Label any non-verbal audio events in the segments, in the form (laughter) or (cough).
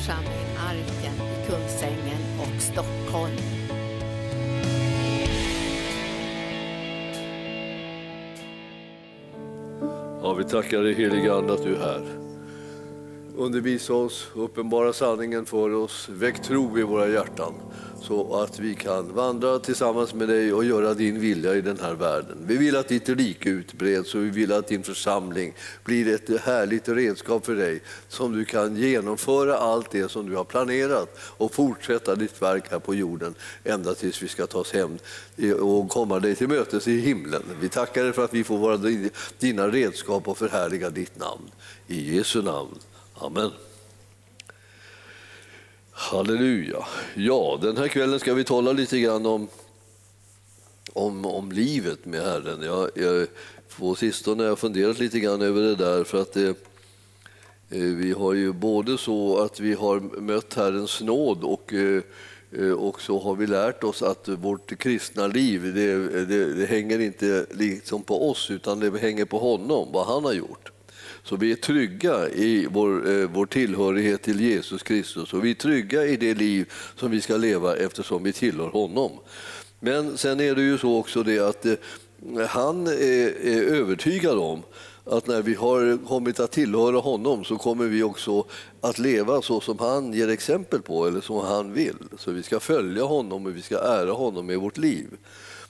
församling Arken i Kungsängen och Stockholm. Ja, vi tackar dig helige Ande att du är här. Undervisa oss, uppenbara sanningen för oss, väck tro i våra hjärtan så att vi kan vandra tillsammans med dig och göra din vilja i den här världen. Vi vill att ditt rike utbreds och vi vill att din församling blir ett härligt redskap för dig som du kan genomföra allt det som du har planerat och fortsätta ditt verk här på jorden ända tills vi ska tas hem och komma dig till mötes i himlen. Vi tackar dig för att vi får vara dina redskap och förhärliga ditt namn. I Jesu namn. Amen. Halleluja. Ja, den här kvällen ska vi tala lite grann om, om, om livet med Herren. Jag, jag, på sistone har jag funderat lite grann över det där för att det, vi har ju både så att vi har mött Herrens nåd och eh, och så har vi lärt oss att vårt kristna liv det, det, det hänger inte liksom på oss utan det hänger på honom, vad han har gjort. Så vi är trygga i vår, eh, vår tillhörighet till Jesus Kristus och vi är trygga i det liv som vi ska leva eftersom vi tillhör honom. Men sen är det ju så också det att eh, han är, är övertygad om att när vi har kommit att tillhöra honom så kommer vi också att leva så som han ger exempel på eller som han vill. Så vi ska följa honom och vi ska ära honom med vårt liv.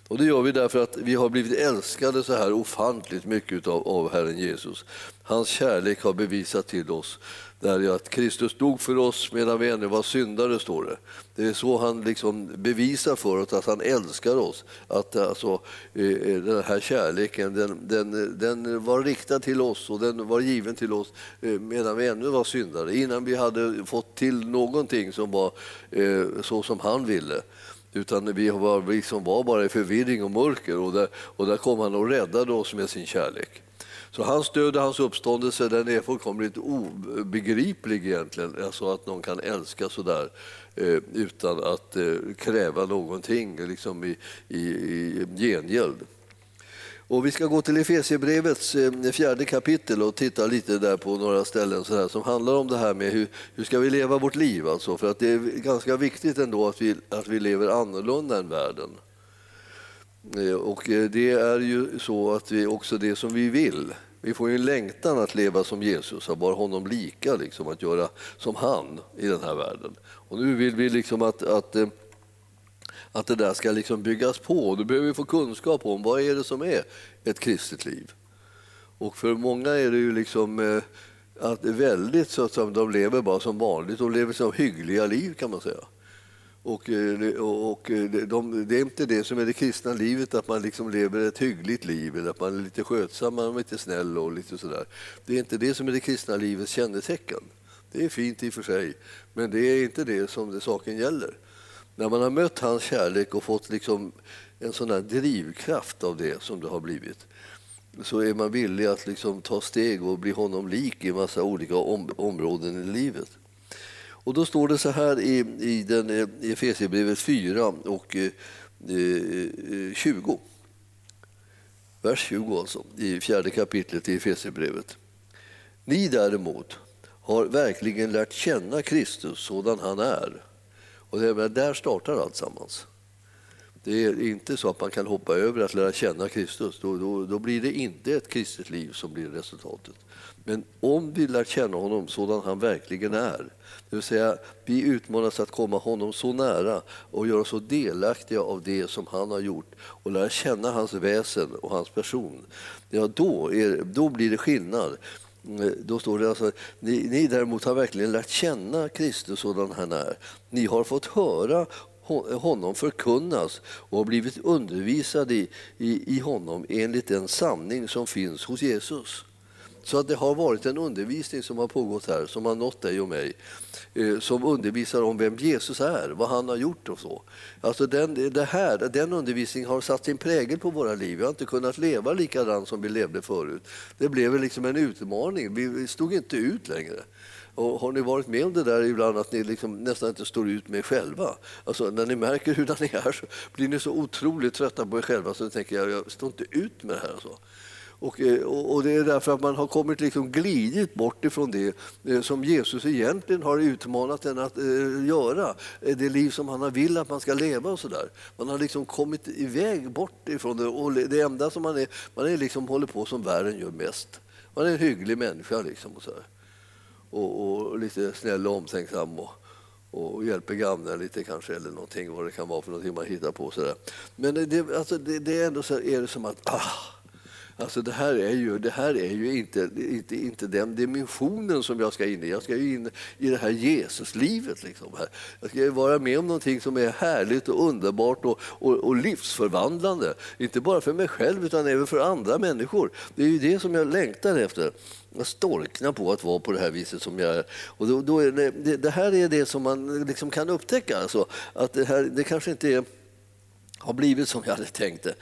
Och Det gör vi därför att vi har blivit älskade så här ofantligt mycket av, av Herren Jesus. Hans kärlek har bevisat till oss där att Kristus dog för oss medan vi ännu var syndare, står det. Det är så han liksom bevisar för oss att han älskar oss. Att alltså, eh, den här kärleken den, den, den var riktad till oss och den var given till oss eh, medan vi ännu var syndare. Innan vi hade fått till någonting som var eh, så som han ville. Utan vi var, vi som var bara i förvirring och mörker och där, och där kom han och räddade oss med sin kärlek. Så hans död och hans uppståndelse den är fullkomligt obegriplig egentligen. Alltså att någon kan älska så där eh, utan att eh, kräva någonting liksom i, i, i gengäld. Och vi ska gå till Efesierbrevets eh, fjärde kapitel och titta lite där på några ställen så här, som handlar om det här med hur, hur ska vi leva vårt liv. Alltså, för att det är ganska viktigt ändå att vi, att vi lever annorlunda än världen. Eh, och eh, det är ju så att vi också det som vi vill. Vi får ju en längtan att leva som Jesus, att vara honom lika, liksom, att göra som han i den här världen. Och nu vill vi liksom att, att eh, att det där ska liksom byggas på. Då behöver vi få kunskap om vad är det som är ett kristet liv. Och för många är det ju liksom att väldigt så att de lever bara som vanligt. De lever som hyggliga liv kan man säga. Eh, och, och eh, de, det är inte det som är det kristna livet, att man liksom lever ett hyggligt liv eller att man är lite skötsam, man är lite snäll och lite sådär. Det är inte det som är det kristna livets kännetecken. Det är fint i och för sig, men det är inte det som det saken gäller. När man har mött hans kärlek och fått liksom en sån här drivkraft av det som det har blivit så är man villig att liksom ta steg och bli honom lik i massa olika om, områden i livet. Och då står det så här i, i, den, eh, i Efesierbrevet 4 och eh, eh 20. Vers 20 alltså, i fjärde kapitlet i Efesierbrevet. Ni däremot har verkligen lärt känna Kristus sådan han är och det, där startar allt sammans. Det är inte så att man kan hoppa över att lära känna Kristus. Då, då, då, blir det inte ett kristet liv som blir resultatet. Men om vi lär känna honom sådan han verkligen är, det vill säga vi utmanas att komma honom så nära och göra oss så delaktiga av det som han har gjort och lära känna hans väsen och hans person, ja, då, är, då blir det skillnad. Mm, då står det alltså, ni, ni däremot har verkligen lärt känna Kristus sådan han är. Ni har fått höra honom förkunnas och har blivit undervisade i, i, i honom enligt den sanning som finns hos Jesus. Så att det har varit en undervisning som har pågått här, som har nått dig och mig, eh, som undervisar om vem Jesus är, vad han har gjort och så. Alltså den, det här, den undervisningen har satt sin prägel på våra liv. Vi har inte kunnat leva likadant som vi levde förut. Det blev liksom en utmaning, vi stod inte ut längre. Och har ni varit med om det där ibland att ni liksom nästan inte står ut med er själva? Alltså, när ni märker hur (laughs) ni är så blir ni så otroligt trötta på er själva så tänker jag, jag står inte ut med det här. Alltså. Eh, och, och, det är därför att man har kommit liksom glidit bort ifrån det eh, som Jesus egentligen har utmanat en att eh, göra. Det liv som han vill att man ska leva och sådär. Man har liksom kommit iväg bort ifrån det och det enda som man är, man är liksom håller på som världen gör mest. Man är en hygglig människa liksom och, så och, och, lite snäll och omtänksam och, och hjälper gamla lite kanske eller någonting vad det kan vara för någonting man hittar på. Så där. Men det, alltså, det, det, är ändå så här, är det som att ah, Alltså det här är ju, det här är ju inte, inte, inte den dimensionen som jag ska in i. Jag ska ju in i det här Jesuslivet. Liksom här. Jag ska vara med om någonting som är härligt och underbart och, och, och, livsförvandlande. Inte bara för mig själv utan även för andra människor. Det är ju det som jag längtar efter. Jag storknar på att vara på det här viset som jag är. Och då, då är det, det, det, här är det som man liksom kan upptäcka. Alltså, att det, här, det kanske inte är har blivit som jag hade tänkt det.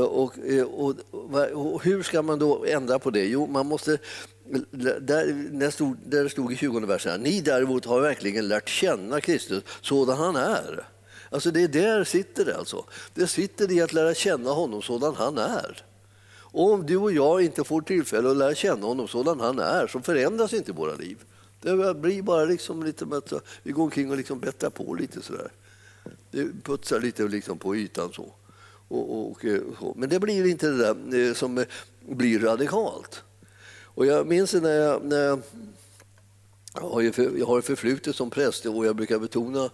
Och, och, och, hur ska man då ändra på det? Jo, man måste... Där, där, stod, där det stod i 20 versen, ni däremot har verkligen lärt känna Kristus sådan han är. Alltså det är där sitter det alltså. Det sitter i att lära känna honom sådan han är. Och om du och jag inte får tillfälle att lära känna honom sådan han är så förändras inte våra liv. Det blir bara liksom lite att vi går omkring och liksom bättrar på lite sådär. Det putsar lite liksom på ytan så. Och, och, och, eh, men det blir inte det där eh, som blir radikalt. Och jag minns när jag, när jag, har, för, jag har förflutet som präst och jag brukar betona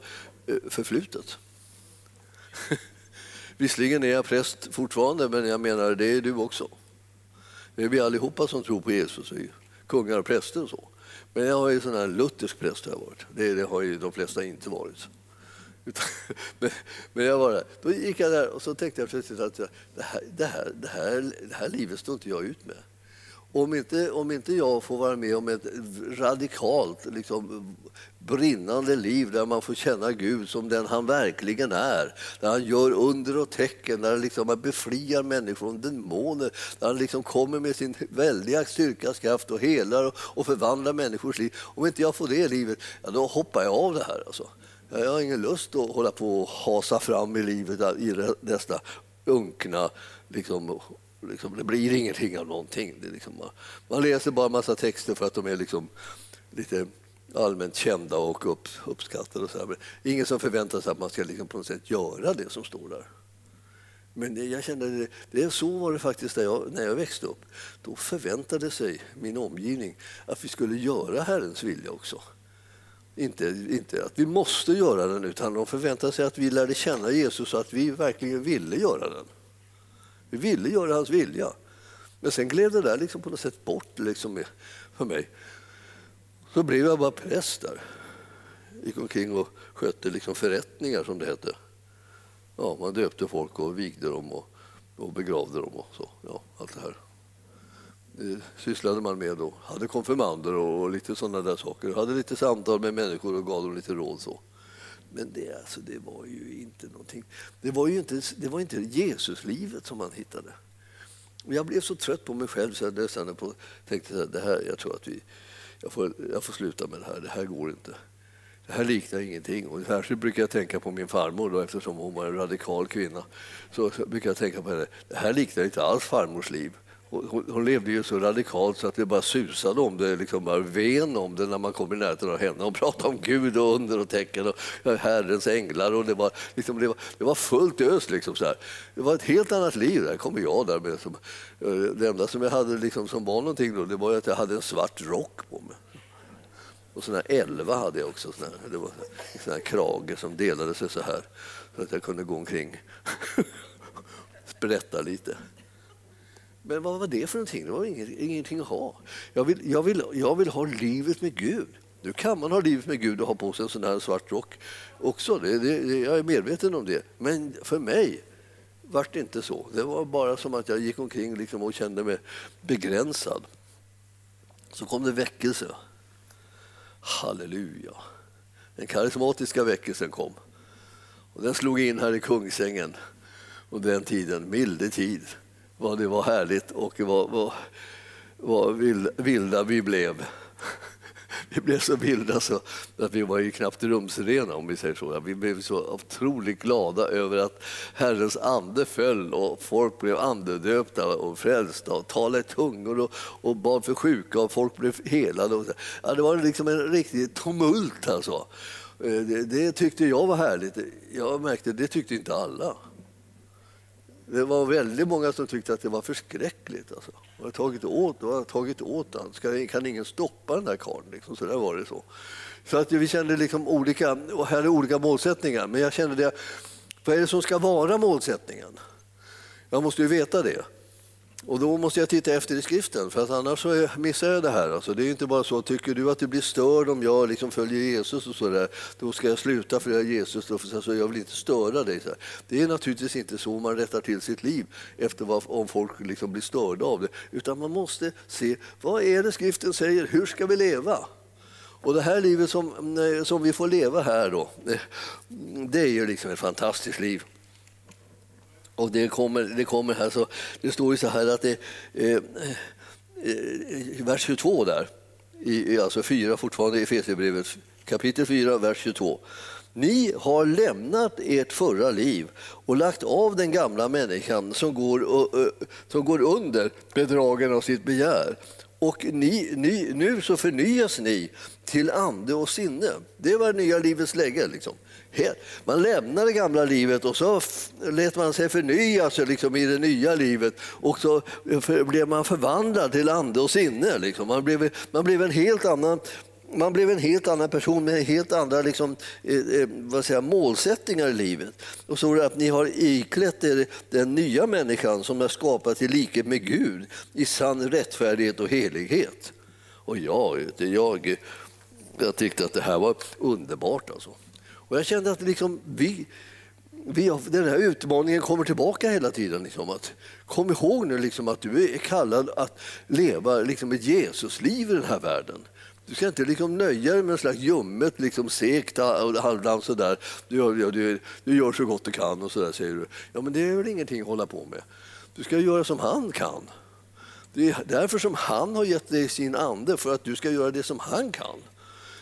förflutet. (laughs) Visserligen är jag präst fortfarande, men jag menar det är du också. Det är vi allihopa som tror på Jesus, kungar och präster och så. Men jag har ju sån här luthersk präst har jag varit. Det, det har ju de flesta inte varit. (laughs) men, men jag var där. Då gick jag där och så tänkte jag plötsligt att det här, det här, det här, det här livet står inte jag ut med. Om inte, om inte jag får vara med om ett radikalt, liksom, brinnande liv där man får känna Gud som den han verkligen är, där han gör under och tecken, där han liksom befriar människor från demoner, där han liksom kommer med sin väldiga styrkas kraft och helar och, och förvandlar människors liv. Om inte jag får det livet, ja, då hoppar jag av det här. Alltså. Jag har ingen lust att hålla på och hasa fram i livet i dessa unkna... Liksom, liksom, det blir ingenting av någonting. Det liksom, man läser bara en massa texter för att de är liksom lite allmänt kända och upp, uppskattade. Och så här. ingen som förväntar sig att man ska liksom på något sätt göra det som står där. Men jag kände det, det så var det faktiskt när jag, när jag växte upp. Då förväntade sig min omgivning att vi skulle göra Herrens vilja också. Inte, inte att vi måste göra den, utan de förväntade sig att vi lärde känna Jesus så att vi verkligen ville göra den. Vi ville göra hans vilja. Men sen gled det där liksom på något sätt bort liksom för mig. Så blev jag bara präst där. Gick omkring och skötte liksom förrättningar, som det hette. Ja, man döpte folk och vigde dem och, och begravde dem och så. Ja, allt det här Eh, sysslade man med då. Hade konfirmander och lite sådana där saker. Hade lite samtal med människor och gav dem lite råd. så. Men det, alltså, det var ju inte någonting. Det var ju inte, det var inte Jesuslivet som man hittade. jag blev så trött på mig själv så jag nästan på, tänkte att det här, jag tror att vi, jag får, jag får sluta med det här. Det här går inte. Det här liknar ingenting. Och särskilt brukar jag tänka på min farmor då, eftersom hon var en radikal kvinna. Så brukar jag tänka på henne. Det här liknar inte alls farmors liv. Hon, hon, levde ju så radikalt så att det bara susade om det, liksom bara ven om det när man kom i närheten av henne. Hon pratade om Gud och under och tecken och Herrens änglar och det var, liksom, det var, det var fullt ös. Liksom, så här. Det var ett helt annat liv. Där kommer jag där med. Som, eh, det enda som jag hade liksom, som var någonting då, det var att jag hade en svart rock på mig. Och sån här elva hade jag också. Sån här, det var en sån här krage som delade sig så här så att jag kunde gå omkring (laughs) sprätta lite. Men vad var det för någonting? Det var ingenting att ha. Jag vill, jag, vill, jag vill ha livet med Gud. Nu kan man ha livet med Gud och ha på sig en sån här svart rock också. Det, det, jag är medveten om det. Men för mig var det inte så. Det var bara som att jag gick omkring liksom och kände mig begränsad. Så kom det väckelse. Halleluja. Den karismatiska väckelsen kom. Och den slog in här i Kungsängen. under den tiden, milde tid vad det var härligt och vad, vad, vad vilda vi blev. (laughs) vi blev så vilda så att vi var ju knappt rumsrena om vi säger så. Vi blev så otroligt glada över att Herrens ande föll och folk blev andedöpta och frälsta och talade i tungor och, och bad för sjuka och folk blev helade. Ja, det var liksom en riktig tumult alltså. Eh, det, det tyckte jag var härligt. Jag märkte det tyckte inte alla. Det var väldigt många som tyckte att det var förskräckligt. Alltså. Jag har tagit åt, jag har tagit åt han. Ska, kan ingen stoppa den där karln? Liksom. Så där var det så. Så att vi kände liksom olika, och här är olika målsättningar. Men jag kände det, vad är det som ska vara målsättningen? Jag måste ju veta det. Och då måste jag titta efter i skriften, för att annars så missar jag det här. Alltså, det är inte bara så, tycker du att du blir störd om jag liksom följer Jesus och sådär, då ska jag sluta följa Jesus, då, för alltså, jag vill inte störa dig. Så här. Det är naturligtvis inte så man rättar till sitt liv efter vad, om folk liksom blir störda av det, utan man måste se vad är det skriften säger, hur ska vi leva? Och det här livet som, eh, som vi får leva här då, eh, det är ju liksom ett fantastiskt liv. Och det kommer, det kommer här, så, det står ju så här att det, eh, eh, vers 22 där, i, alltså 4 fortfarande i Efesierbrevet, kapitel 4, vers 22. Ni har lämnat ert förra liv och lagt av den gamla människan som går, uh, som går under bedragen av sitt begär. Och ni, ni, nu så förnyas ni till ande och sinne. Det var nya livets läge. Liksom. Man lämnar det gamla livet och så lät man sig förnyas liksom, i det nya livet och så blev man förvandlad till ande och sinne. Liksom. Man, blev, man blev en helt annan man blev en helt annan person med helt andra liksom, eh, eh vad säger, målsättningar i livet. Och så att ni har iklätt er den nya människan som är skapad till likhet med Gud i sann rättfärdighet och helighet. Och jag, jag, jag tyckte att det här var underbart. Alltså. Och jag kände att liksom vi, vi, den här utmaningen kommer tillbaka hela tiden. Liksom, att, kom ihåg nu liksom att du är kallad att leva liksom ett Jesusliv i den här världen. Du ska inte liksom nöja dig med en slags ljummet, liksom segt halvdant. sådär. Du gör, du, du gör så gott du kan och sådär säger du. Ja men det är väl ingenting att hålla på med. Du ska göra som han kan. Det är därför som han har gett dig sin ande, för att du ska göra det som han kan.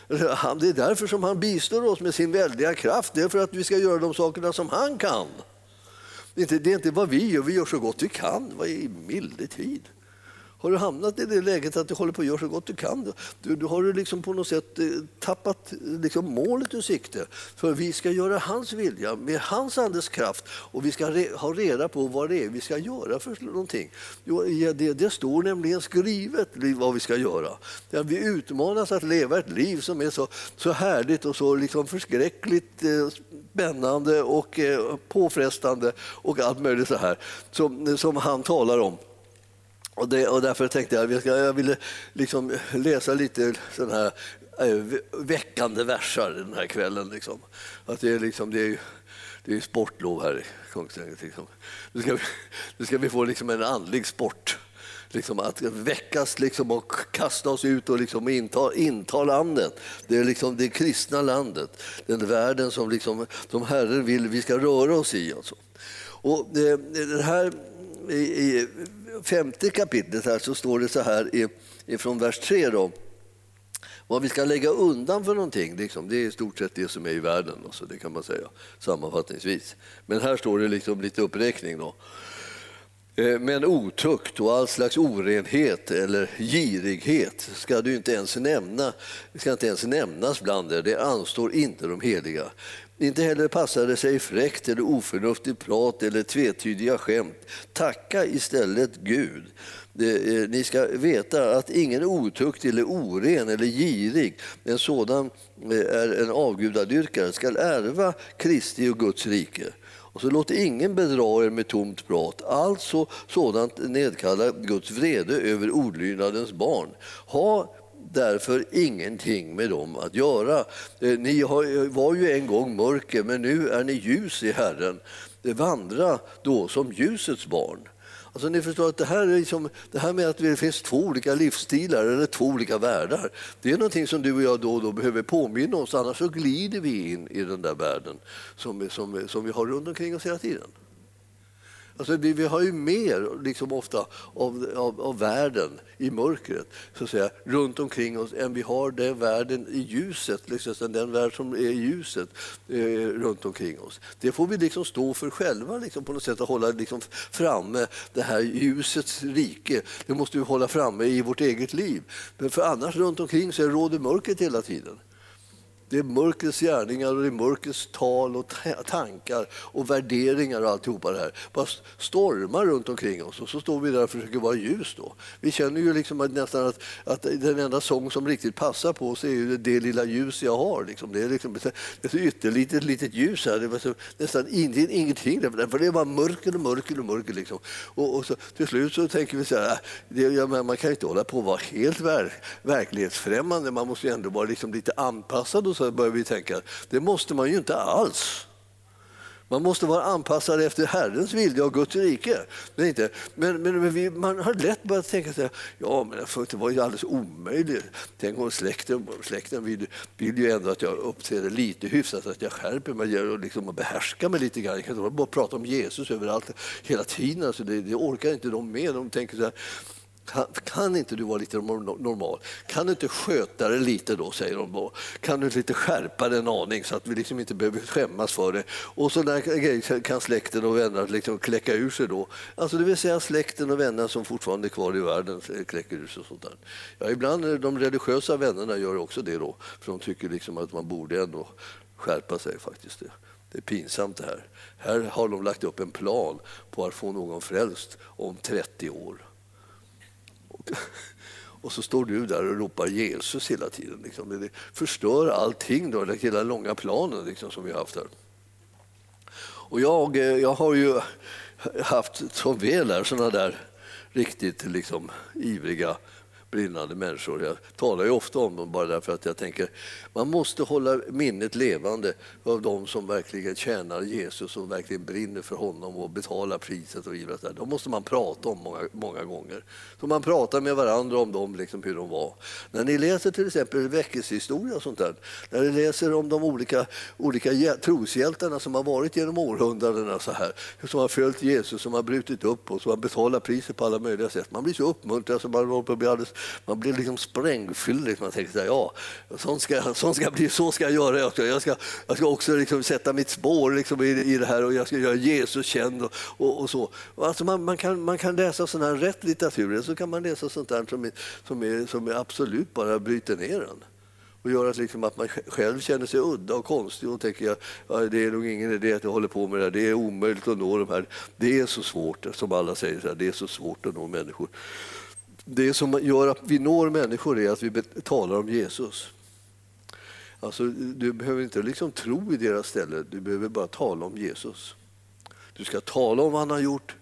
Det är därför som han bistår oss med sin väldiga kraft. Det är för att vi ska göra de sakerna som han kan. Det är inte, det är inte vad vi gör, vi gör så gott vi kan. Vad är milde tid? Har du hamnat i det läget att du håller på att göra så gott du kan, då, du har du liksom på något sätt eh, tappat eh, liksom målet ur sikte. För vi ska göra hans vilja med hans andes kraft och vi ska re, ha reda på vad det är vi ska göra för någonting. Det, det står nämligen skrivet vad vi ska göra. Vi utmanas att leva ett liv som är så, så härligt och så liksom förskräckligt eh, spännande och påfrestande och allt möjligt så här som, som han talar om. Och, det, och därför tänkte jag att jag ville liksom läsa lite sådana här eh, väckande versar den här kvällen. Liksom. Att det, är liksom, det, är, det är sportlov här i Kungsängen. Liksom. Nu, ska vi, nu ska vi få liksom en andlig sport. Liksom att väckas liksom och kasta oss ut och liksom inta, inta landet. Det är liksom det kristna landet, den världen som, liksom, som Herren vill vi ska röra oss i. Alltså. Och det, det här i, i femte kapitlet här så står det så här från vers 3 då. Vad vi ska lägga undan för någonting, liksom, det är i stort sett det som är i världen. Alltså, det kan man säga sammanfattningsvis. Men här står det liksom lite uppräkning. Då. Eh, men otukt och all slags orenhet eller girighet ska du inte ens nämna, ska inte ens nämnas bland er. Det anstår inte de heliga. Inte heller passar det sig fräckt eller oförnuftigt prat eller tvetydiga skämt. Tacka istället Gud. Eh, eh, ni ska veta att ingen otukt eller oren eller girig, en sådan är en avgudadyrkare, ska ärva Kristi och Guds rike. Och så låt ingen bedra er med tomt prat. Alltså sådant nedkallar Guds vrede över olydnadens barn. Ha därför ingenting med dem att göra. Eh, ni var ju en gång mörker, men nu är ni ljus i Herren. Eh, vandra då som ljusets barn. Alltså, ni förstår att det här, är liksom, det här med att det finns två olika livsstilar eller två olika världar, det är någonting som du och jag då och då behöver påminna oss, annars så glider vi in i den där världen som, som, som vi har runt omkring oss hela tiden. Alltså, vi, vi har ju mer liksom ofta av, av, av världen i mörkret så att säga, runt omkring oss än vi har den världen i ljuset, liksom, den värld som är i ljuset eh, runt omkring oss. Det får vi liksom stå för själva liksom, på något sätt att hålla liksom, framme det här ljusets rike. Det måste vi hålla framme i vårt eget liv. Men för annars runt omkring så råder mörkret hela tiden. Det är mörkrets gärningar och det är mörkrets tal och tankar och värderingar och alltihopa det här. Bara stormar runt omkring oss och så står vi där och försöker vara ljus då. Vi känner ju liksom att nästan att, att den enda sång som riktigt passar på oss är ju det lilla ljus jag har. Liksom. Det är liksom ett ytterlitet litet ljus här. Det är nästan ingenting, där, för det är bara mörker och mörker och mörker. Liksom. Och, och så, till slut så tänker vi så här, äh, det, ja, man kan ju inte hålla på att vara helt ver verklighetsfrämmande. Man måste ju ändå vara liksom lite anpassad och så börjar vi tänka. Det måste man ju inte alls. Man måste vara anpassad efter Herrens vilja och Guds rike. Men, inte, men, men vi, man har lätt börjat tänka sig ja men det var ju alldeles omöjligt. Tänk om släkten, släkten vill, vill ju ändå att jag uppträder lite hyfsat, att jag skärper mig och liksom behärskar mig lite grann. Jag kan inte bara prata om Jesus överallt hela tiden. Alltså det, det orkar inte de med. De tänker så här, kan, kan, inte du vara lite normal? Kan du inte sköta dig lite då, säger de då. Kan du inte skärpa dig en aning så att vi liksom inte behöver skämmas för det? Och så där kan släkten och vänner liksom kläcka ur sig då. Alltså det vill säga släkten och vänner som fortfarande är kvar i världen kläcker ur sig och sånt där. Ja, ibland de religiösa vännerna gör också det då, för de tycker liksom att man borde ändå skärpa sig faktiskt. Det. Det är pinsamt det här. Här har de lagt upp en plan på att få någon frälst om 30 år. Och så står du där och ropar Jesus hela tiden. Liksom. Det förstör allting, då, hela långa planen liksom, som vi har haft här. Och jag, eh, jag har ju haft, som väl är, sådana där riktigt liksom, ivriga brinnande människor. Jag talar ju ofta om dem bara därför att jag tänker man måste hålla minnet levande av de som verkligen tjänar Jesus och verkligen brinner för honom och betalar priset. och givet De måste man prata om många, många gånger. Så man pratar med varandra om dem, liksom hur de var. När ni läser till exempel väckelsehistoria och sånt där, när ni läser om de olika, olika troshjältarna som har varit genom århundradena så här, som har följt Jesus, som har brutit upp och som har betalat priset på alla möjliga sätt. Man blir så uppmuntrad så man man blir liksom sprängfylld. Liksom man tänker så här, ja, sånt ska, som ska bli, så ska jag göra. Jag ska, jag ska, jag ska också liksom sätta mitt spår liksom i, i det här och jag ska göra Jesus känd och, och, och så. Alltså man, man, kan, man kan läsa sån här rätt litteratur eller så kan man läsa sånt där som är, som är, som är absolut bara bryter ner en och gör att, liksom att man själv känner sig udda och konstig och tänker att ja, det är nog ingen idé att jag håller på med det här. Det är omöjligt att nå de här. Det är så svårt, som alla säger, så här, det är så svårt att nå människor. Det som gör att vi når människor är att vi talar om Jesus. Alltså, du behöver inte liksom tro i deras ställe, du behöver bara tala om Jesus. Du ska tala om vad han har gjort,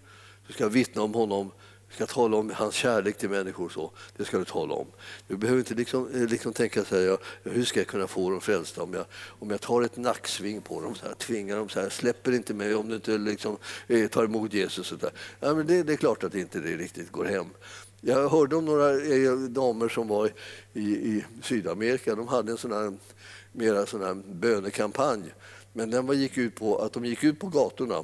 du ska vittna om honom, du ska tala om hans kärlek till människor. Så. Det ska du tala om. Du behöver inte liksom, eh, liksom tänka så här, ja, hur ska jag kunna få dem frälsta om jag, om jag tar ett nacksving på dem, så här, tvingar dem så här, släpper inte mig om du inte liksom, eh, tar emot Jesus. Så där. Ja, men det, det är klart att inte det riktigt går hem. Jag hörde om några eh, damer som var i, i Sydamerika. De hade en sån här, mera sån här bönekampanj. Men den gick ut på att de gick ut på gatorna.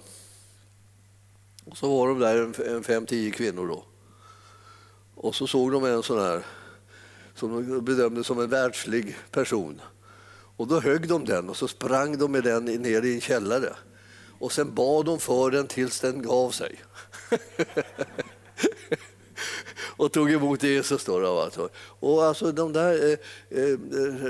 Och så var de där en fem, tio kvinnor då. Och så såg de en sån här som de bedömde som en världslig person. Och då högg de den och så sprang de med den ner i en källare. Och sen bad de för den tills den gav sig. (laughs) och tog emot Jesus. Då, alltså. Och alltså, de där, eh, eh,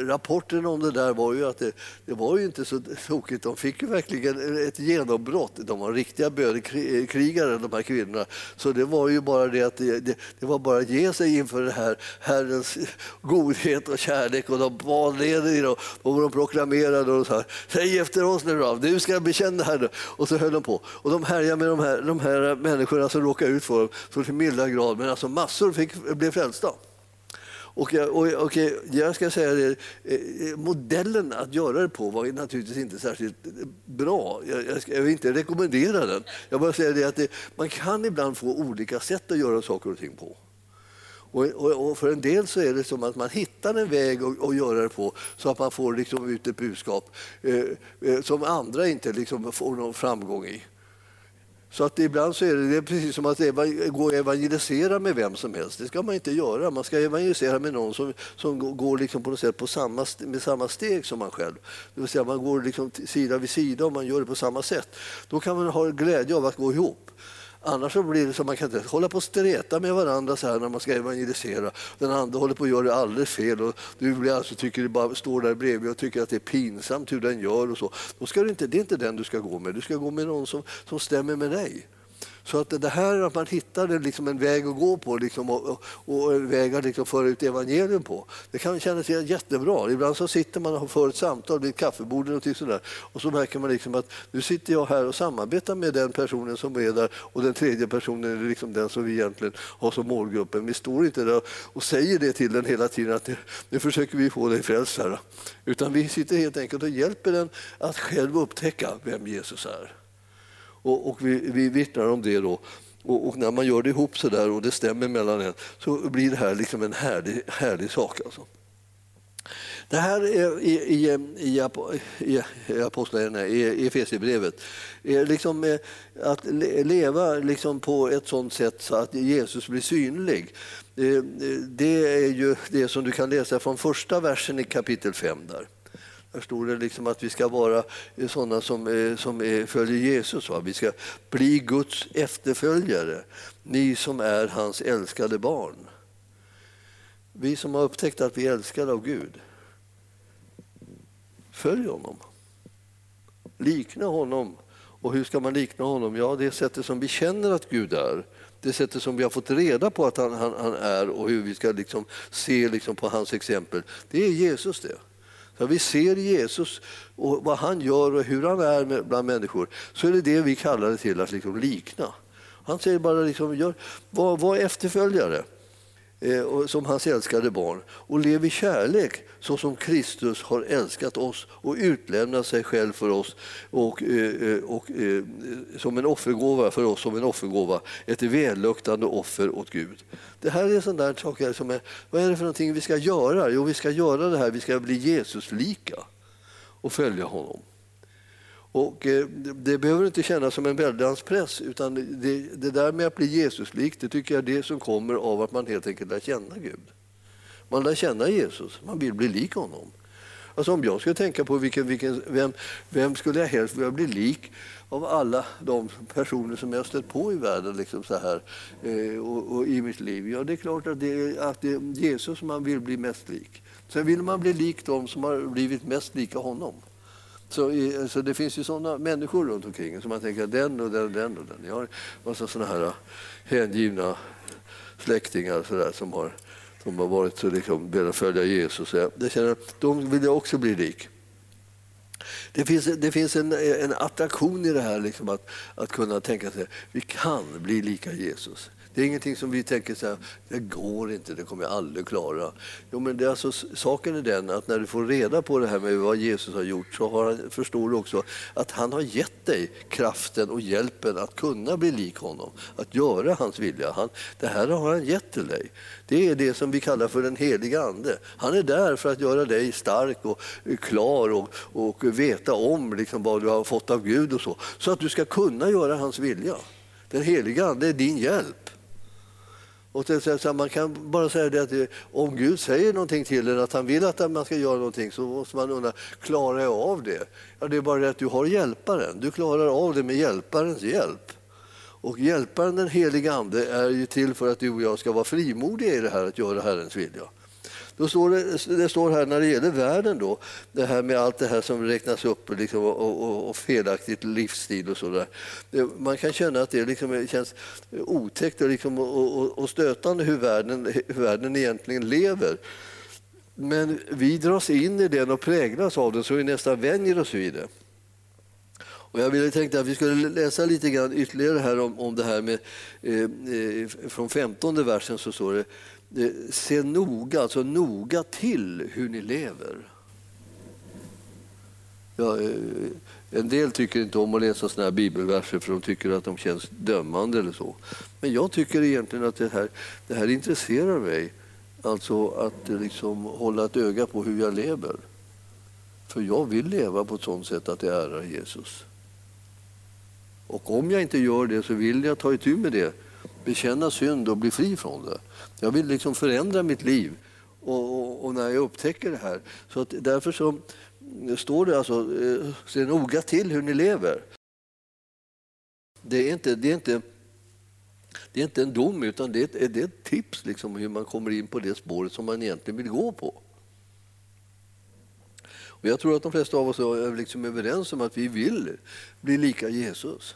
rapporterna om det där var ju att det, det var ju inte så tokigt. De fick ju verkligen ett genombrott. De var riktiga bönekrigare, eh, de här kvinnorna. Så det var ju bara det att det, det, det, var bara att ge sig inför det här Herrens godhet och kärlek. Och de bad ner och, och de proklamerade och sa säg efter oss nu då, du ska bekänna här nu. Och så höll de på. Och de härjade med de här, de här människorna som råkade ut för dem så till milda grad. Men alltså massor massor fick, blev frälsta. Och, och, och, jag ska säga det, eh, modellen att göra det på var naturligtvis inte särskilt bra. Jag, jag, ska, jag vill inte rekommendera den. Jag bara säger det att det, man kan ibland få olika sätt att göra saker och ting på. Och, och, och, för en del så är det som att man hittar en väg att, att göra det på så att man får liksom ut ett budskap eh, eh som andra inte liksom får någon framgång i. Så att ibland så är det, det är precis som att gå och evangelisera med vem som helst. Det ska man inte göra. Man ska evangelisera med någon som, som går liksom på något sätt på samma, med samma steg som man själv. Det vill säga man går liksom sida vid sida och man gör det på samma sätt. Då kan man ha glädje av att gå ihop. Annars så blir det så man kan inte hålla på och streta med varandra så här när man ska evangelisera. Den andra håller på att göra det alldeles fel och du blir alltså, tycker det bara står där bredvid och tycker att det är pinsamt hur den gör och så. Då ska du inte, det är inte den du ska gå med, du ska gå med någon som, som stämmer med dig. Så att det här att man hittar liksom en väg att gå på liksom, och, och, och en väg att liksom föra ut evangelium på, det kan kännas jättebra. Ibland så sitter man och för ett samtal vid ett kaffebord och, sådär, och så märker man liksom att nu sitter jag här och samarbetar med den personen som är där och den tredje personen är liksom den som vi egentligen har som målgruppen. Vi står inte där och säger det till den hela tiden att nu försöker vi få dig frälst här. Utan vi sitter helt enkelt och hjälper den att själv upptäcka vem Jesus är. Och, och vi, vi vittnar om det då. Och, och, när man gör det ihop så där och det stämmer mellan en så blir det här liksom en härlig, härlig sak. Alltså. Det här är i, i, i, i, i Efesierbrevet liksom eh, att leva liksom på ett sånt sätt så att Jesus blir synlig. Eh, det är ju det som du kan läsa från första versen i kapitel 5. Där. Där står det liksom att vi ska vara eh, sådana som, eh, som eh, följer Jesus. Va? Vi ska bli Guds efterföljare, ni som är hans älskade barn. Vi som har upptäckt att vi är älskade av Gud, följ honom. Likna honom. Och hur ska man likna honom? Ja, det sättet som vi känner att Gud är. Det sättet som vi har fått reda på att han, han, han är och hur vi ska liksom se liksom på hans exempel. Det är Jesus det. När vi ser Jesus och vad han gör och hur han är bland människor så är det det vi kallar det till att liksom likna. Han säger bara liksom, gör, var, var efterföljare Eh, som hans älskade barn och lev i kärlek så som Kristus har älskat oss och utlämnat sig själv för oss och, eh, eh, och, och som en offergåva för oss som en offergåva, ett välluktande offer åt Gud. Det här är sådana saker som är, vad är det för någonting vi ska göra? Jo, vi ska göra det här, vi ska bli Jesuslika och följa honom. Och eh, det behöver inte kännas som en väldans press utan det, det där med att bli Jesuslik det tycker jag är det som kommer av att man helt enkelt lär känna Gud. Man lär känna Jesus, man vill bli lik honom. Alltså om jag skulle tänka på vilken, vilken, vem, vem skulle jag helst vilja bli lik av alla de personer som jag stött på i världen liksom så här, eh, och, och, i mitt liv? Ja, det är klart att det att det är Jesus man vill bli mest lik. Sen vill man bli lik dem som har blivit mest lika honom. Så, så det finns ju sådana människor runt omkring som man tänker den och den och den och den. Jag har massa sådana här äh, hängivna släktingar så där, som har som har varit så liksom, velat följa Jesus. Jag känner, de vill jag också bli lik. Det finns, det finns en, en attraktion i det här, liksom att, att kunna tänka sig att vi kan bli lika Jesus. Det är ingenting som vi tänker så här, det går inte, det kommer jag aldrig klara. Jo, men det är alltså, saken är den att när du får reda på det här med vad Jesus har gjort så har förstår du också att han har gett dig kraften och hjälpen att kunna bli lik honom, att göra hans vilja. Han, det här har han gett till dig. Det är det som vi kallar för den heliga Ande. Han är där för att göra dig stark och klar och, och veta om liksom vad du har fått av Gud och så, så att du ska kunna göra hans vilja. Den heliga Ande är din hjälp. Och så man kan bara säga det att det, om Gud säger någonting till en, att han vill att man ska göra någonting, så måste man undra, klarar jag av det? Ja, det är bara det att du har hjälparen. Du klarar av det med hjälparens hjälp. Och hjälparen, den helige Ande, är ju till för att du och jag ska vara frimodiga i det här att göra Herrens vilja. Då står det, det står här när det gäller världen, då, det här med allt det här som räknas upp liksom, och, och, och felaktigt livsstil och sådär. Man kan känna att det liksom känns otäckt och, liksom, och, och stötande hur världen, hur världen egentligen lever. Men vi dras in i den och präglas av den så vi nästan vänjer oss vid det. Och jag ville tänkte att vi skulle läsa lite grann ytterligare här om, om det här med eh, eh från femtonde versen så står det Eh, se noga, alltså noga till hur ni lever. Ja, eh, en del tycker inte om att läsa såna här bibelverser för de tycker att de känns dömande eller så. Men jag tycker egentligen att det här, det här intresserar mig. Alltså att eh, liksom hålla ett öga på hur jag lever. För jag vill leva på ett sådant sätt att det ärar Jesus. Och om jag inte gör det så vill jag ta itu med det, bekänna synd och bli fri från det. Jag vill liksom förändra mitt liv. Och, och, och när jag upptäcker det här. Så att därför så står det alltså, eh, se noga till hur ni lever. Det är inte, det är inte, det är inte en dom, utan det är ett, det är ett tips liksom, hur man kommer in på det spåret som man egentligen vill gå på. Och jag tror att de flesta av oss är liksom överens om att vi vill bli lika Jesus.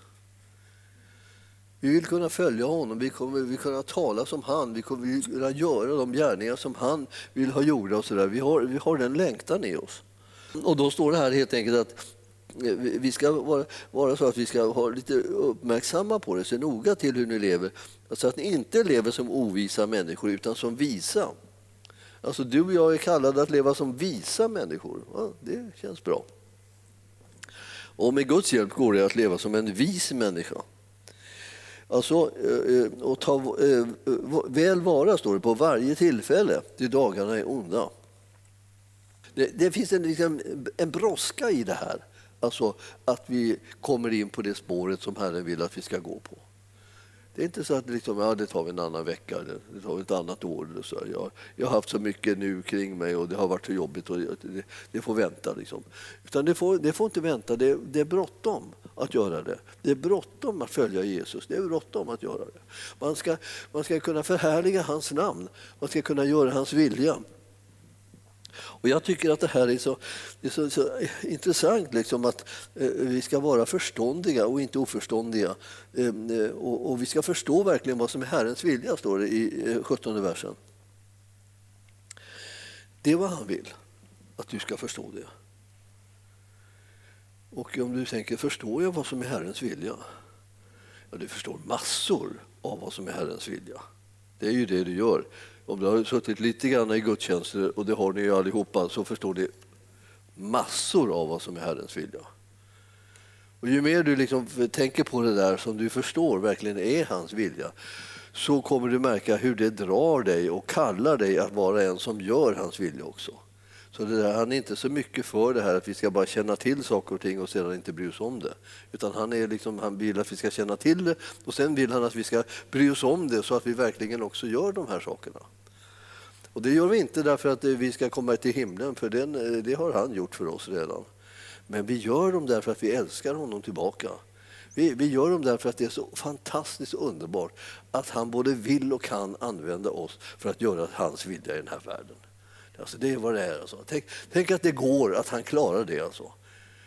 Vi vill kunna följa honom, vi kommer vi kunna tala som han, vi kommer kunna göra de gärningar som han vill ha gjorda. Och så där. Vi, har, vi har den längtan i oss. Och då står det här helt enkelt att eh, vi ska vara, vara så att vi ska vara lite uppmärksamma på det, se noga till hur ni lever. Så att ni inte lever som ovisa människor utan som visa. Alltså du och jag är kallade att leva som visa människor. Ja, det känns bra. Och med Guds hjälp går det att leva som en vis människa. Alltså, eh, eh, och ta eh, väl vara, står det, på varje tillfälle, till dagarna är onda. Det, det finns en, liksom, en brådska i det här, alltså att vi kommer in på det spåret som Herren vill att vi ska gå på. Det är inte så att liksom, ja, det tar vi en annan vecka, det tar vi ett annat år. Eller så. Jag, jag har haft så mycket nu kring mig och det har varit så jobbigt och det, det får vänta. Liksom. Utan det får, det får inte vänta, det, det är bråttom att göra det. Det är bråttom att följa Jesus, det är bråttom att göra det. Man ska, man ska kunna förhärliga hans namn, man ska kunna göra hans vilja. Och jag tycker att det här är så, är så, så intressant, liksom, att eh, vi ska vara förståndiga och inte oförståndiga. Ehm, eh, och, och, vi ska förstå verkligen vad som är Herrens vilja, står det i eh, 17 versen. Det är vad han vill, att du ska förstå det. Och om du tänker, förstår jag vad som är Herrens vilja? Ja, du förstår massor av vad som är Herrens vilja. Det är ju det du gör. Om du har suttit lite grann i gudstjänster, och det har ni ju allihopa, så förstår ni massor av vad som är Herrens vilja. Och ju mer du liksom tänker på det där som du förstår verkligen är hans vilja så kommer du märka hur det drar dig och kallar dig att vara en som gör hans vilja också. Så det där, han är inte så mycket för det här att vi ska bara känna till saker och ting och sedan inte bry oss om det. Utan han, är liksom, han vill att vi ska känna till det och sen vill han att vi ska bry oss om det så att vi verkligen också gör de här sakerna. Och det gör vi inte därför att eh, vi ska komma till himlen, för den, eh, det har han gjort för oss redan. Men vi gör dem därför att vi älskar honom tillbaka. Vi, vi gör dem därför att det är så fantastiskt underbart att han både vill och kan använda oss för att göra hans vilja i den här världen. Alltså det är vad det är. Alltså. Tänk, tänk att det går, att han klarar det. Alltså.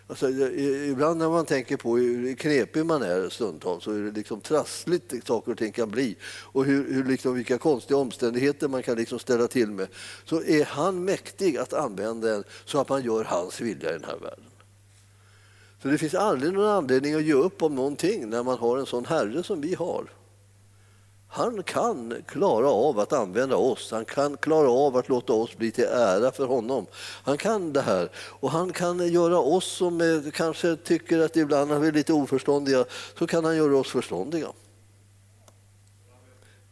Alltså, ibland när man tänker på hur knepig man är stundtals och hur liksom trassligt saker och ting kan bli och hur, hur liksom, vilka konstiga omständigheter man kan liksom ställa till med så är han mäktig att använda en så att man gör hans vilja i den här världen. Så det finns aldrig någon anledning att ge upp om någonting när man har en sån herre som vi har. Han kan klara av att använda oss, han kan klara av att låta oss bli till ära för honom. Han kan det här och han kan göra oss som eh, kanske tycker att ibland är vi lite oförståndiga, så kan han göra oss förståndiga.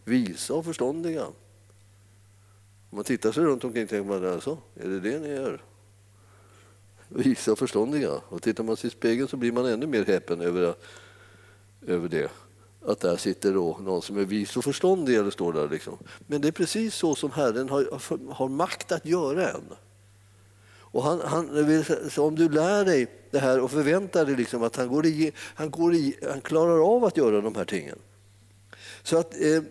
Visa och förståndiga. Om man tittar sig runt omkring tänker man, alltså, är det det ni gör? Visa och förståndiga. Och tittar man sig i spegeln så blir man ännu mer häpen över, över det att där sitter då någon som är vis och förståndig. Eller står där liksom. Men det är precis så som Herren har, har makt att göra en. Och han, han vill, om du lär dig det här och förväntar dig liksom att han, går i, han, går i, han klarar av att göra de här tingen. Så att eh,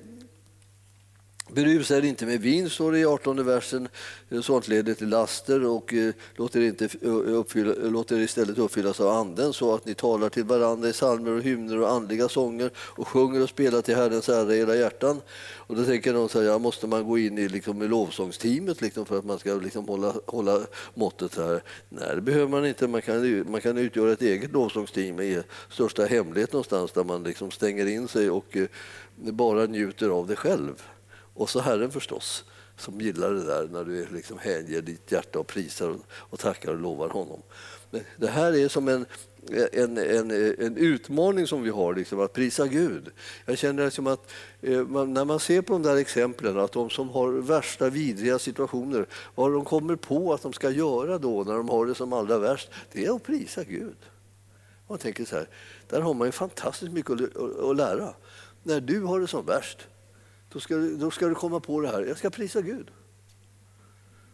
Berusa er inte med vin, står det i 18 versen. Eh, Sånt leder till laster och eh, låt er, inte uppfylla, låter istället uppfyllas av Anden så att ni talar till varandra i psalmer och hymner och andliga sånger och sjunger och spelar till Herrens ära i era hjärtan. Och då tänker någon så här, ja, måste man gå in i, liksom, i lovsångsteamet liksom, för att man ska liksom, hålla, hålla måttet här? Nej, det behöver man inte. Man kan, man kan utgöra ett eget lovsångsteam i största hemlighet någonstans där man liksom stänger in sig och eh, bara njuter av det själv. Och så Herren förstås, som gillar det där när du liksom hänger ditt hjärta och prisar och tackar och lovar honom. Men det här är som en, en, en, en utmaning som vi har, liksom, att prisa Gud. Jag känner som att eh, man, när man ser på de där exemplen, att de som har värsta vidriga situationer, vad de kommer på att de ska göra då när de har det som allra värst, det är att prisa Gud. Man tänker så här, där har man ju fantastiskt mycket att, att lära. När du har det som värst, då ska, du, då ska du komma på det här, jag ska prisa Gud.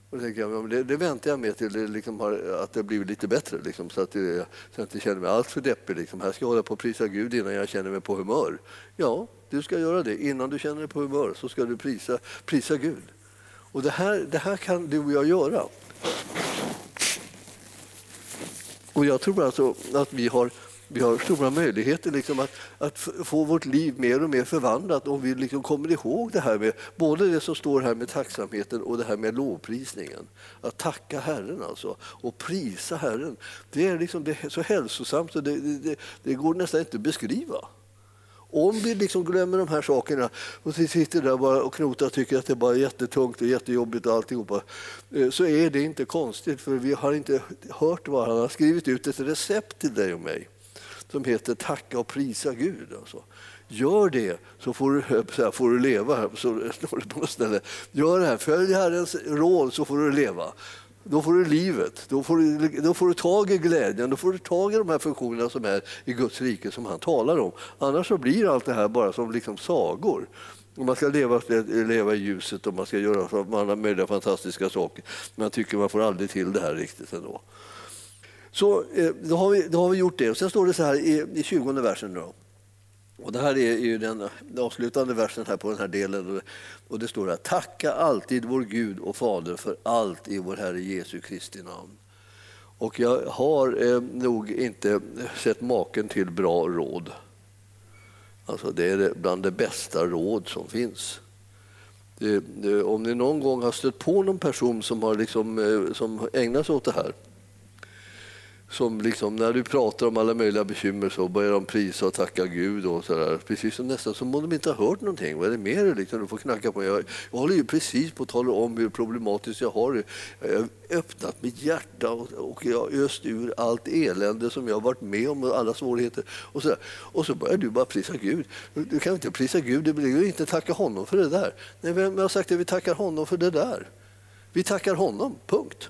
Och tänker jag, det, det väntar jag med till det liksom har, att det blivit lite bättre, liksom, så, att det, så att jag inte känner mig alltför deppig. Liksom. Här ska jag hålla på och prisa Gud innan jag känner mig på humör. Ja, du ska göra det. Innan du känner dig på humör så ska du prisa, prisa Gud. Och det här, det här kan du och jag göra. Och jag tror alltså att vi har vi har stora möjligheter liksom att, att få vårt liv mer och mer förvandlat om vi liksom kommer ihåg det här med både det som står här med tacksamheten och det här med lovprisningen. Att tacka Herren alltså och prisa Herren. Det är, liksom, det är så hälsosamt så det, det, det går nästan inte att beskriva. Om vi liksom glömmer de här sakerna och sitter där bara och knotar och tycker att det bara är jättetungt och jättejobbigt och alltihopa, eh, så är det inte konstigt för vi har inte hört vad han har skrivit ut ett recept till dig och mig som heter Tacka och prisa Gud. Alltså. Gör det så får du, (laughs) så här, får du leva. Så står det på något ställe. Gör det här, följ Herrens råd så får du leva. Då får du livet, då får du, då får du tag i glädjen, då får du tag i de här funktionerna som är i Guds rike som han talar om. Annars så blir allt det här bara som liksom sagor. Man ska leva, leva i ljuset och man ska göra alla möjliga fantastiska saker. Men jag tycker man får aldrig till det här riktigt ändå. Så eh, då har, vi, då har vi gjort det. Och sen står det så här i, i 20 versen. Då. Och det här är ju den avslutande versen här på den här delen. Och det står här, tacka alltid vår Gud och Fader för allt i vår Herre Jesu Kristi namn. Och jag har eh, nog inte sett maken till bra råd. Alltså det är bland det bästa råd som finns. Det, det, om ni någon gång har stött på någon person som, har liksom, eh, som ägnar sig åt det här som liksom, när du pratar om alla möjliga bekymmer så börjar de prisa och tacka Gud. Och så där. Precis som nästan som om de inte har hört någonting. Vad är det mer liksom? du får knacka på? Jag, jag håller ju precis på att tala om hur problematiskt jag har det. Jag har öppnat mitt hjärta och, och jag har öst ur allt elände som jag har varit med om och alla svårigheter. Och så, och så börjar du bara prisa Gud. Du kan inte prisa Gud, du vill inte tacka honom för det där. Nej, vem har sagt att vi tackar honom för det där? Vi tackar honom, punkt.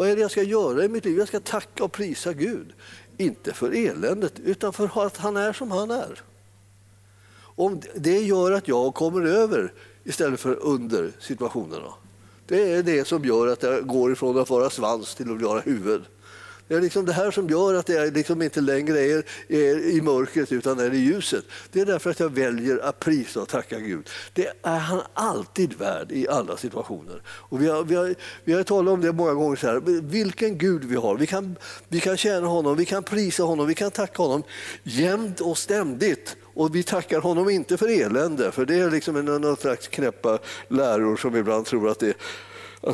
Vad är det jag ska göra i mitt liv? Jag ska tacka och prisa Gud. Inte för eländet, utan för att han är som han är. Om det gör att jag kommer över istället för under situationerna. Det är det som gör att jag går ifrån att vara svans till att vara huvud. Det är liksom det här som gör att jag liksom inte längre är, är, i mörkret utan är i ljuset. Det är därför att jag väljer att prisa och tacka Gud. Det är han alltid värd i alla situationer. Och vi, har, vi, har, vi har talat om det många gånger. Så här, vilken Gud vi har. Vi kan, vi kan tjäna honom, vi kan prisa honom, vi kan tacka honom jämt och ständigt. Och vi tackar honom inte för elände, för det är liksom någon slags knäppa läror som ibland tror att det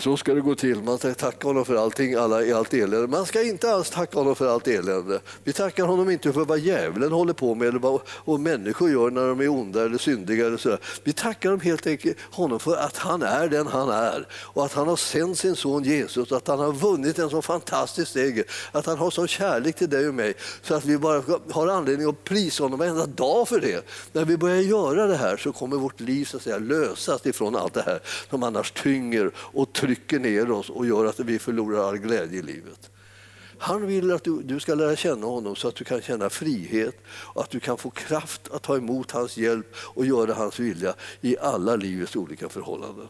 så ska det gå till. Man ska tacka honom för allting, alla, i allt elände. Man ska inte alls tacka honom för allt elände. Vi tackar honom inte för vad djävulen håller på med eller vad och människor gör när de är onda eller syndiga. Eller så. Vi tackar honom helt enkelt honom för att han är den han är och att han har sänt sin son Jesus, att han har vunnit en så fantastisk seger, att han har sån kärlek till dig och mig så att vi bara har anledning att prisa honom varenda dag för det. När vi börjar göra det här så kommer vårt liv så att säga, lösas ifrån allt det här som annars tynger och trycker ner oss och gör att vi förlorar all glädje i livet. Han vill att du, du, ska lära känna honom så att du kan känna frihet och att du kan få kraft att ta emot hans hjälp och göra hans vilja i alla livets olika förhållanden.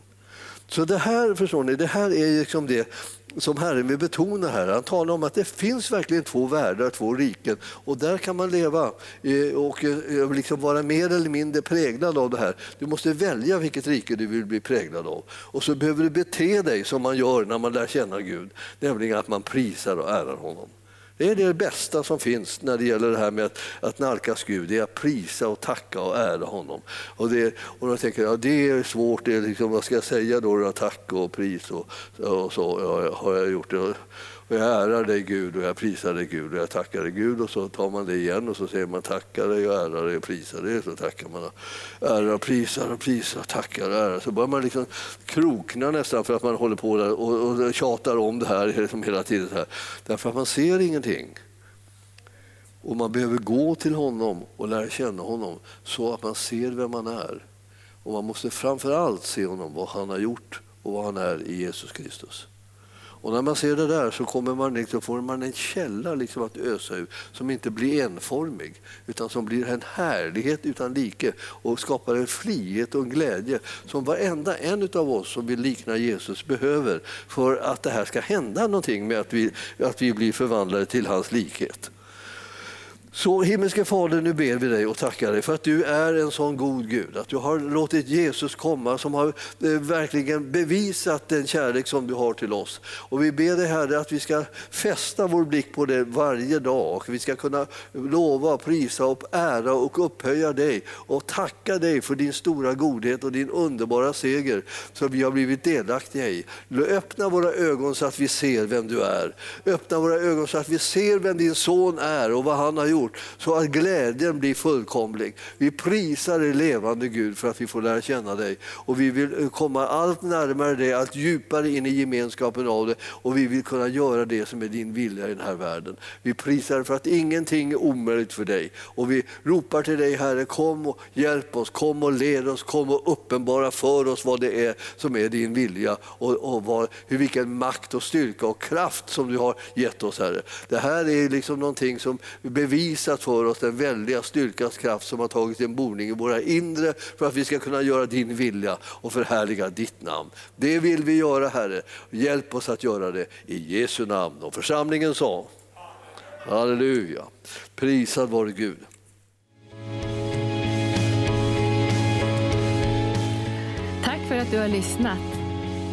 Så det här förstår ni, det här är liksom det som Herren vill betona här. Han talar om att det finns verkligen två världar, två riken och där kan man leva eh, och eh, liksom vara mer eller mindre präglad av det här. Du måste välja vilket rike du vill bli präglad av och så behöver du bete dig som man gör när man lär känna Gud, nämligen att man prisar och ärar honom. Det är det bästa som finns när det gäller det här med att, att nalkas Gud, det är att prisa och tacka och ära honom. Och, det, och då tänker jag, det är svårt, det är liksom, vad ska jag säga då? Tack och pris och, och så ja, har jag gjort det. Och jag ärar dig Gud och jag prisar dig Gud och jag tackar dig Gud och så tar man det igen och så säger man tackar dig och ärar dig och prisar dig. Så tackar man ärar och prisar och prisar och tackar och ärar. Så börjar man liksom krokna nästan för att man håller på där och, och tjatar om det här (laughs) liksom hela tiden. här. Därför att man ser ingenting. Och man behöver gå till honom och lära känna honom så att man ser vem han är. Och man måste framför allt se honom, vad han har gjort och vad han är i Jesus Kristus. Och när man ser det där så kommer man liksom, får man en källa liksom att ösa ur som inte blir enformig utan som blir en härlighet utan like och skapar en frihet och en glädje som varenda en av oss som vill likna Jesus behöver för att det här ska hända någonting med att vi, att vi blir förvandlade till hans likhet. Så himmelske Fader, nu ber vi dig och tackar dig för att du är en sån god Gud. Att du har låtit Jesus komma som har eh, verkligen bevisat den kärlek som du har till oss. Och vi ber dig Herre att vi ska fästa vår blick på det varje dag. Och vi ska kunna lova, prisa och ära och upphöja dig och tacka dig för din stora godhet och din underbara seger som vi har blivit delaktiga i. Öppna våra ögon så att vi ser vem du är. Öppna våra ögon så att vi ser vem din son är och vad han har gjort gjort så att glädjen blir fullkomlig. Vi prisar dig levande Gud för att vi får lära känna dig och vi vill eh, komma allt närmare dig, allt djupare in i gemenskapen av det och vi vill kunna göra det som är din vilja i den här världen. Vi prisar för att ingenting är omöjligt för dig och vi ropar till dig Herre, kom och hjälp oss, kom och led oss, kom och uppenbara för oss vad det är som är din vilja och, och vad, hur, vilken makt och styrka och kraft som du har gett oss Herre. Det här är liksom någonting som bevisar visat för oss den väldiga styrkans kraft som har tagit en boning i våra inre för att vi ska kunna göra din vilja och förhärliga ditt namn. Det vill vi göra Herre. Hjälp oss att göra det i Jesu namn. Och församlingen sa Halleluja. Prisad vare Gud. Tack för att du har lyssnat.